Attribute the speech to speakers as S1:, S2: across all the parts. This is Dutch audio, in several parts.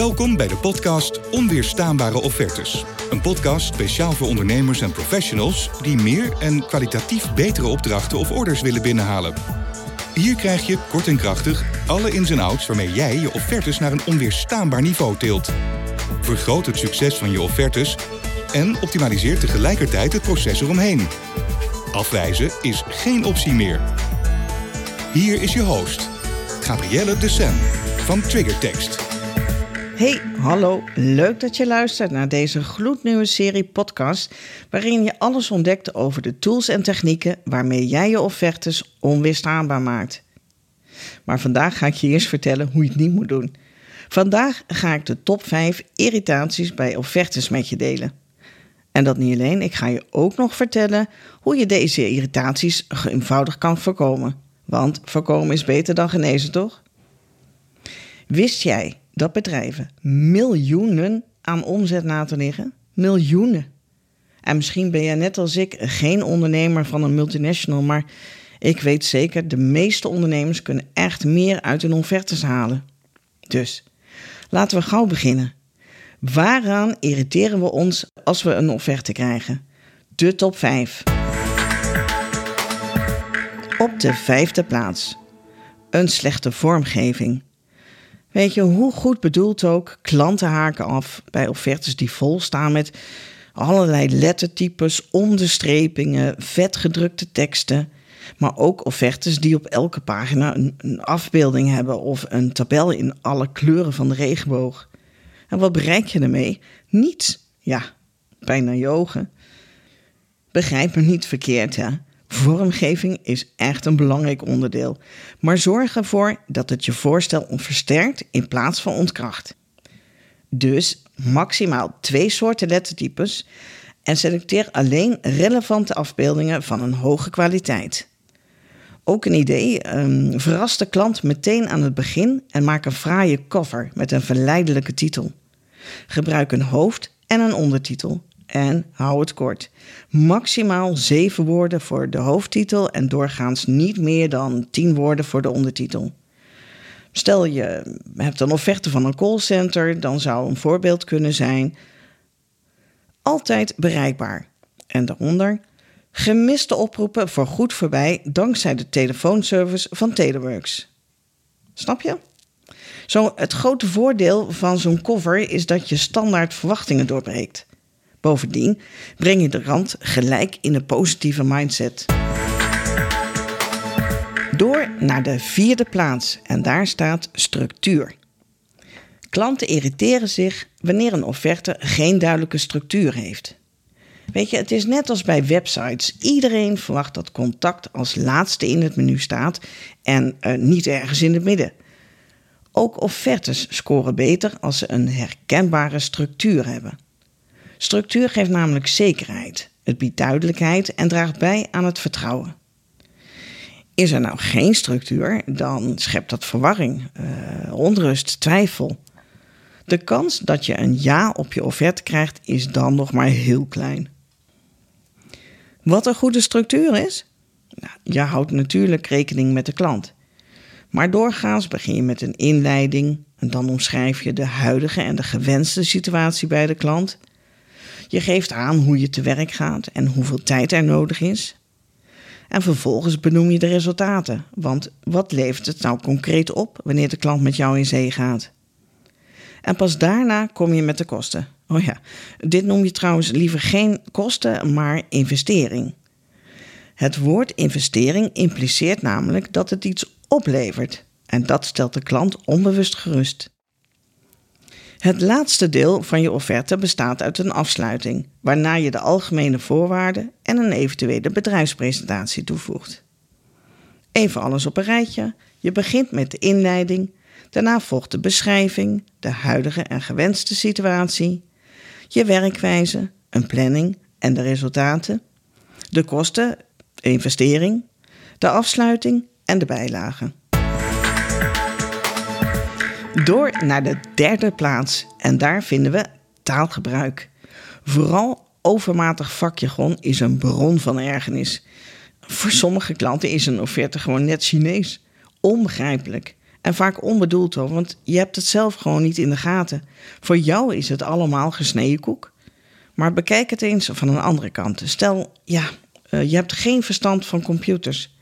S1: Welkom bij de podcast Onweerstaanbare Offertes. Een podcast speciaal voor ondernemers en professionals die meer en kwalitatief betere opdrachten of orders willen binnenhalen. Hier krijg je kort en krachtig alle ins en outs waarmee jij je offertes naar een onweerstaanbaar niveau tilt. Vergroot het succes van je offertes en optimaliseer tegelijkertijd het proces eromheen. Afwijzen is geen optie meer. Hier is je host, Gabrielle de Sen van Triggertext.
S2: Hey, hallo. Leuk dat je luistert naar deze gloednieuwe serie podcast waarin je alles ontdekt over de tools en technieken waarmee jij je offertes onweerstaanbaar maakt. Maar vandaag ga ik je eerst vertellen hoe je het niet moet doen. Vandaag ga ik de top 5 irritaties bij offertes met je delen. En dat niet alleen, ik ga je ook nog vertellen hoe je deze irritaties eenvoudig kan voorkomen. Want voorkomen is beter dan genezen, toch? Wist jij dat bedrijven miljoenen aan omzet laten liggen? Miljoenen. En misschien ben jij net als ik geen ondernemer van een multinational, maar ik weet zeker, de meeste ondernemers kunnen echt meer uit hun offertes halen. Dus laten we gauw beginnen. Waaraan irriteren we ons als we een offerte krijgen? De top 5. Op de vijfde plaats. Een slechte vormgeving. Weet je, hoe goed bedoeld ook, klanten haken af bij offertes die vol staan met allerlei lettertypes, onderstrepingen, vetgedrukte teksten. Maar ook offertes die op elke pagina een, een afbeelding hebben of een tabel in alle kleuren van de regenboog. En wat bereik je ermee? Niets. Ja, bijna je ogen. Begrijp me niet verkeerd, hè? Vormgeving is echt een belangrijk onderdeel, maar zorg ervoor dat het je voorstel versterkt in plaats van ontkracht. Dus maximaal twee soorten lettertypes en selecteer alleen relevante afbeeldingen van een hoge kwaliteit. Ook een idee, um, verras de klant meteen aan het begin en maak een fraaie cover met een verleidelijke titel. Gebruik een hoofd- en een ondertitel en hou het kort. Maximaal zeven woorden voor de hoofdtitel en doorgaans niet meer dan tien woorden voor de ondertitel. Stel je hebt een offerte van een callcenter, dan zou een voorbeeld kunnen zijn: altijd bereikbaar. En daaronder gemiste oproepen voor goed voorbij dankzij de telefoonservice van Teleworks. Snap je? Zo, het grote voordeel van zo'n cover is dat je standaard verwachtingen doorbreekt. Bovendien breng je de rand gelijk in een positieve mindset. Door naar de vierde plaats en daar staat structuur. Klanten irriteren zich wanneer een offerte geen duidelijke structuur heeft. Weet je, het is net als bij websites. Iedereen verwacht dat contact als laatste in het menu staat en uh, niet ergens in het midden. Ook offertes scoren beter als ze een herkenbare structuur hebben. Structuur geeft namelijk zekerheid, het biedt duidelijkheid en draagt bij aan het vertrouwen. Is er nou geen structuur, dan schept dat verwarring, uh, onrust, twijfel. De kans dat je een ja op je offerte krijgt is dan nog maar heel klein. Wat een goede structuur is? Nou, je houdt natuurlijk rekening met de klant. Maar doorgaans begin je met een inleiding en dan omschrijf je de huidige en de gewenste situatie bij de klant. Je geeft aan hoe je te werk gaat en hoeveel tijd er nodig is. En vervolgens benoem je de resultaten. Want wat levert het nou concreet op wanneer de klant met jou in zee gaat? En pas daarna kom je met de kosten. Oh ja, dit noem je trouwens liever geen kosten, maar investering. Het woord investering impliceert namelijk dat het iets oplevert. En dat stelt de klant onbewust gerust. Het laatste deel van je offerte bestaat uit een afsluiting, waarna je de algemene voorwaarden en een eventuele bedrijfspresentatie toevoegt. Even alles op een rijtje. Je begint met de inleiding, daarna volgt de beschrijving, de huidige en gewenste situatie, je werkwijze, een planning en de resultaten, de kosten, investering, de afsluiting en de bijlagen. Door naar de derde plaats en daar vinden we taalgebruik. Vooral overmatig vakjargon is een bron van ergernis. Voor sommige klanten is een offerte gewoon net Chinees. Onbegrijpelijk. En vaak onbedoeld hoor, want je hebt het zelf gewoon niet in de gaten. Voor jou is het allemaal gesneden koek. Maar bekijk het eens van een andere kant. Stel, ja, eh, je hebt geen verstand van computers.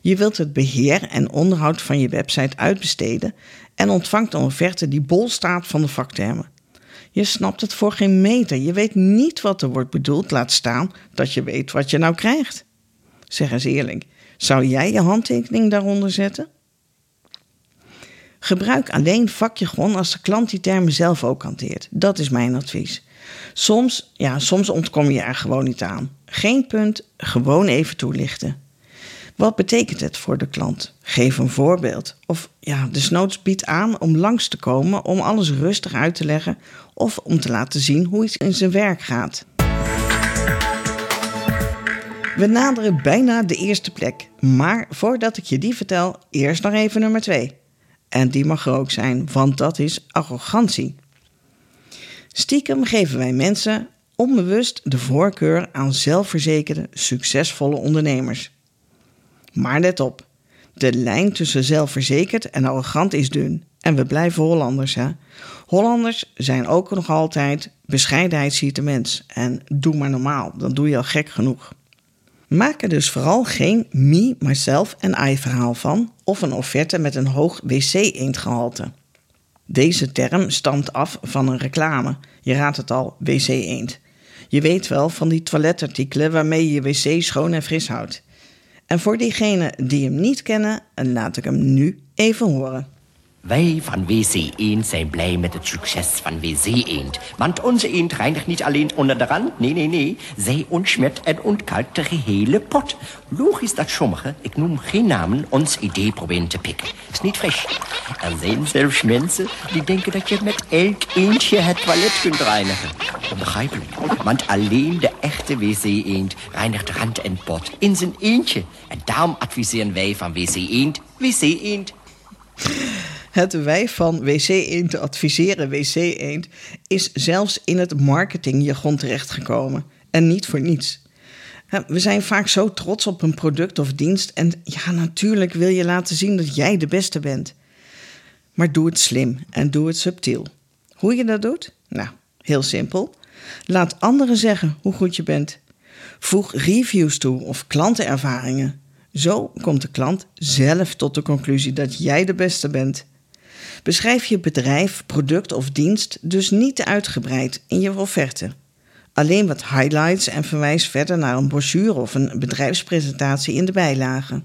S2: Je wilt het beheer en onderhoud van je website uitbesteden en ontvangt een offerte die bol staat van de vaktermen. Je snapt het voor geen meter. Je weet niet wat er wordt bedoeld, laat staan dat je weet wat je nou krijgt. Zeg eens eerlijk, zou jij je handtekening daaronder zetten? Gebruik alleen vakjargon als de klant die termen zelf ook hanteert. Dat is mijn advies. Soms, ja, soms ontkom je er gewoon niet aan. Geen punt, gewoon even toelichten. Wat betekent het voor de klant? Geef een voorbeeld. Of ja, desnoods bied aan om langs te komen om alles rustig uit te leggen of om te laten zien hoe iets in zijn werk gaat. We naderen bijna de eerste plek, maar voordat ik je die vertel, eerst nog even nummer 2. En die mag er ook zijn, want dat is arrogantie. Stiekem geven wij mensen onbewust de voorkeur aan zelfverzekerde, succesvolle ondernemers. Maar let op, de lijn tussen zelfverzekerd en arrogant is dun. En we blijven Hollanders, hè? Hollanders zijn ook nog altijd bescheidenheid ziet de mens. En doe maar normaal, dan doe je al gek genoeg. Maak er dus vooral geen me, myself en I verhaal van of een offerte met een hoog wc-eendgehalte. Deze term stamt af van een reclame. Je raadt het al, wc-eend. Je weet wel van die toiletartikelen waarmee je je wc schoon en fris houdt. En voor diegenen die hem niet kennen, laat ik hem nu even horen.
S3: Wij van WC Eend zijn blij met het succes van WC Eend. Want onze eend reinigt niet alleen onder de rand, nee, nee, nee. Zij ontsmet en ontkalkt de gehele pot. Logisch dat sommigen, ik noem geen namen, ons idee proberen te pikken. Is niet fris. Er zijn zelfs mensen die denken dat je met elk eendje het toilet kunt reinigen. Onbegrijpelijk. Want alleen de echte WC Eend reinigt rand en pot in zijn eentje. En daarom adviseren wij van WC Eend, WC Eend.
S2: Het wij van WC Eend te adviseren WC Eend is zelfs in het marketingjargon terechtgekomen. En niet voor niets. We zijn vaak zo trots op een product of dienst en ja, natuurlijk wil je laten zien dat jij de beste bent. Maar doe het slim en doe het subtiel. Hoe je dat doet? Nou, heel simpel. Laat anderen zeggen hoe goed je bent. Voeg reviews toe of klantenervaringen. Zo komt de klant zelf tot de conclusie dat jij de beste bent. Beschrijf je bedrijf, product of dienst dus niet uitgebreid in je offerte. Alleen wat highlights en verwijs verder naar een brochure of een bedrijfspresentatie in de bijlage.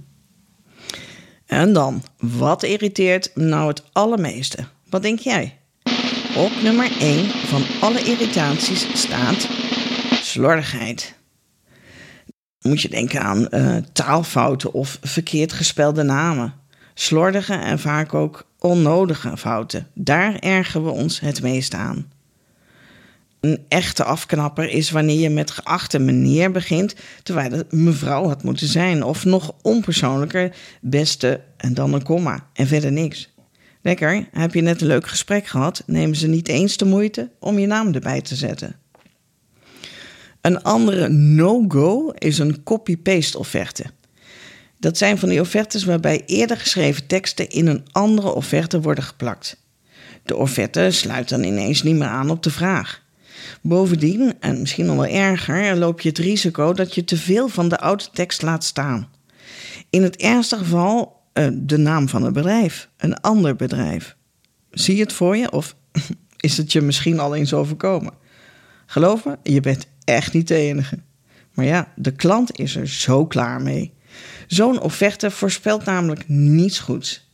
S2: En dan, wat irriteert nou het allermeeste? Wat denk jij? Op nummer 1 van alle irritaties staat slordigheid. Moet je denken aan uh, taalfouten of verkeerd gespelde namen. Slordige en vaak ook onnodige fouten. Daar ergeren we ons het meest aan. Een echte afknapper is wanneer je met geachte meneer begint, terwijl het mevrouw had moeten zijn. Of nog onpersoonlijker, beste en dan een komma en verder niks. Lekker, heb je net een leuk gesprek gehad, nemen ze niet eens de moeite om je naam erbij te zetten. Een andere no-go is een copy-paste offerte. Dat zijn van die offertes waarbij eerder geschreven teksten in een andere offerte worden geplakt. De offerte sluit dan ineens niet meer aan op de vraag. Bovendien, en misschien nog wel erger, loop je het risico dat je te veel van de oude tekst laat staan. In het ergste geval uh, de naam van het bedrijf, een ander bedrijf. Zie je het voor je of is het je misschien al eens overkomen? Geloof me, je bent echt niet de enige. Maar ja, de klant is er zo klaar mee. Zo'n offerte voorspelt namelijk niets goeds.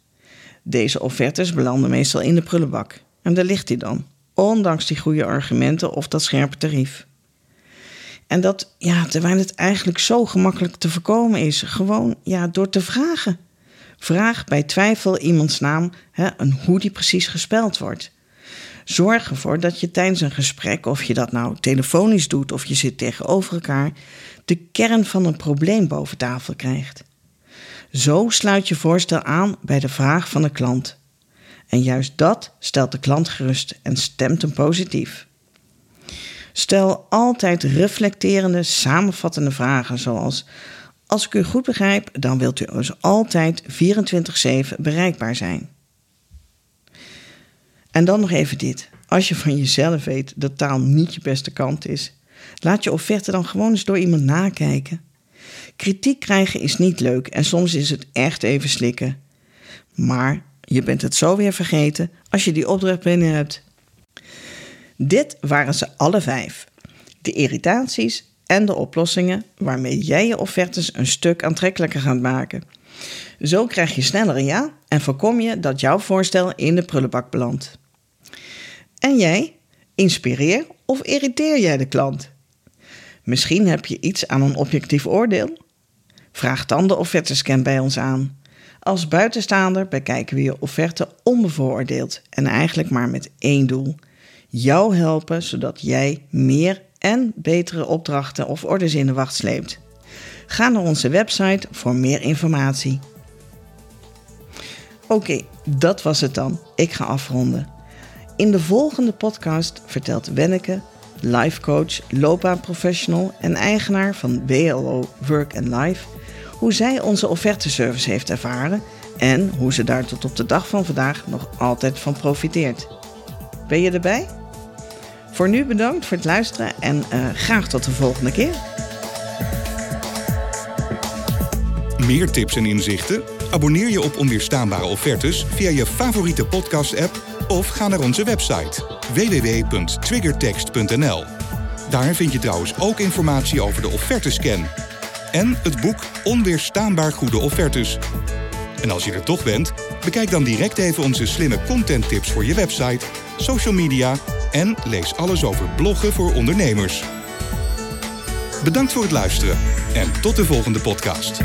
S2: Deze offertes belanden meestal in de prullenbak. En daar ligt hij dan, ondanks die goede argumenten of dat scherpe tarief. En dat, ja, terwijl het eigenlijk zo gemakkelijk te voorkomen is, gewoon ja, door te vragen. Vraag bij twijfel iemands naam hè, en hoe die precies gespeld wordt. Zorg ervoor dat je tijdens een gesprek, of je dat nou telefonisch doet of je zit tegenover elkaar, de kern van een probleem boven tafel krijgt. Zo sluit je voorstel aan bij de vraag van de klant. En juist dat stelt de klant gerust en stemt hem positief. Stel altijd reflecterende, samenvattende vragen zoals: Als ik u goed begrijp, dan wilt u dus altijd 24/7 bereikbaar zijn. En dan nog even dit. Als je van jezelf weet dat taal niet je beste kant is, laat je offerte dan gewoon eens door iemand nakijken. Kritiek krijgen is niet leuk en soms is het echt even slikken. Maar je bent het zo weer vergeten als je die opdracht binnen hebt. Dit waren ze alle vijf. De irritaties en de oplossingen waarmee jij je offertes een stuk aantrekkelijker gaat maken. Zo krijg je sneller een ja en voorkom je dat jouw voorstel in de prullenbak belandt. En jij? Inspireer of irriteer jij de klant? Misschien heb je iets aan een objectief oordeel? Vraag dan de offertescan bij ons aan. Als buitenstaander bekijken we je offerte onbevooroordeeld en eigenlijk maar met één doel: jou helpen zodat jij meer en betere opdrachten of orders in de wacht sleept. Ga naar onze website voor meer informatie. Oké, dat was het dan. Ik ga afronden. In de volgende podcast vertelt Wenneke, life coach, loopbaanprofessional en eigenaar van BLO Work and Life, hoe zij onze offerteservice heeft ervaren en hoe ze daar tot op de dag van vandaag nog altijd van profiteert. Ben je erbij? Voor nu bedankt voor het luisteren en uh, graag tot de volgende keer.
S1: Meer tips en inzichten? Abonneer je op Onweerstaanbare Offertes via je favoriete podcast-app of ga naar onze website www.triggertext.nl. Daar vind je trouwens ook informatie over de offertescan en het boek Onweerstaanbaar Goede Offertes. En als je er toch bent, bekijk dan direct even onze slimme content tips voor je website, social media en lees alles over bloggen voor ondernemers. Bedankt voor het luisteren en tot de volgende podcast.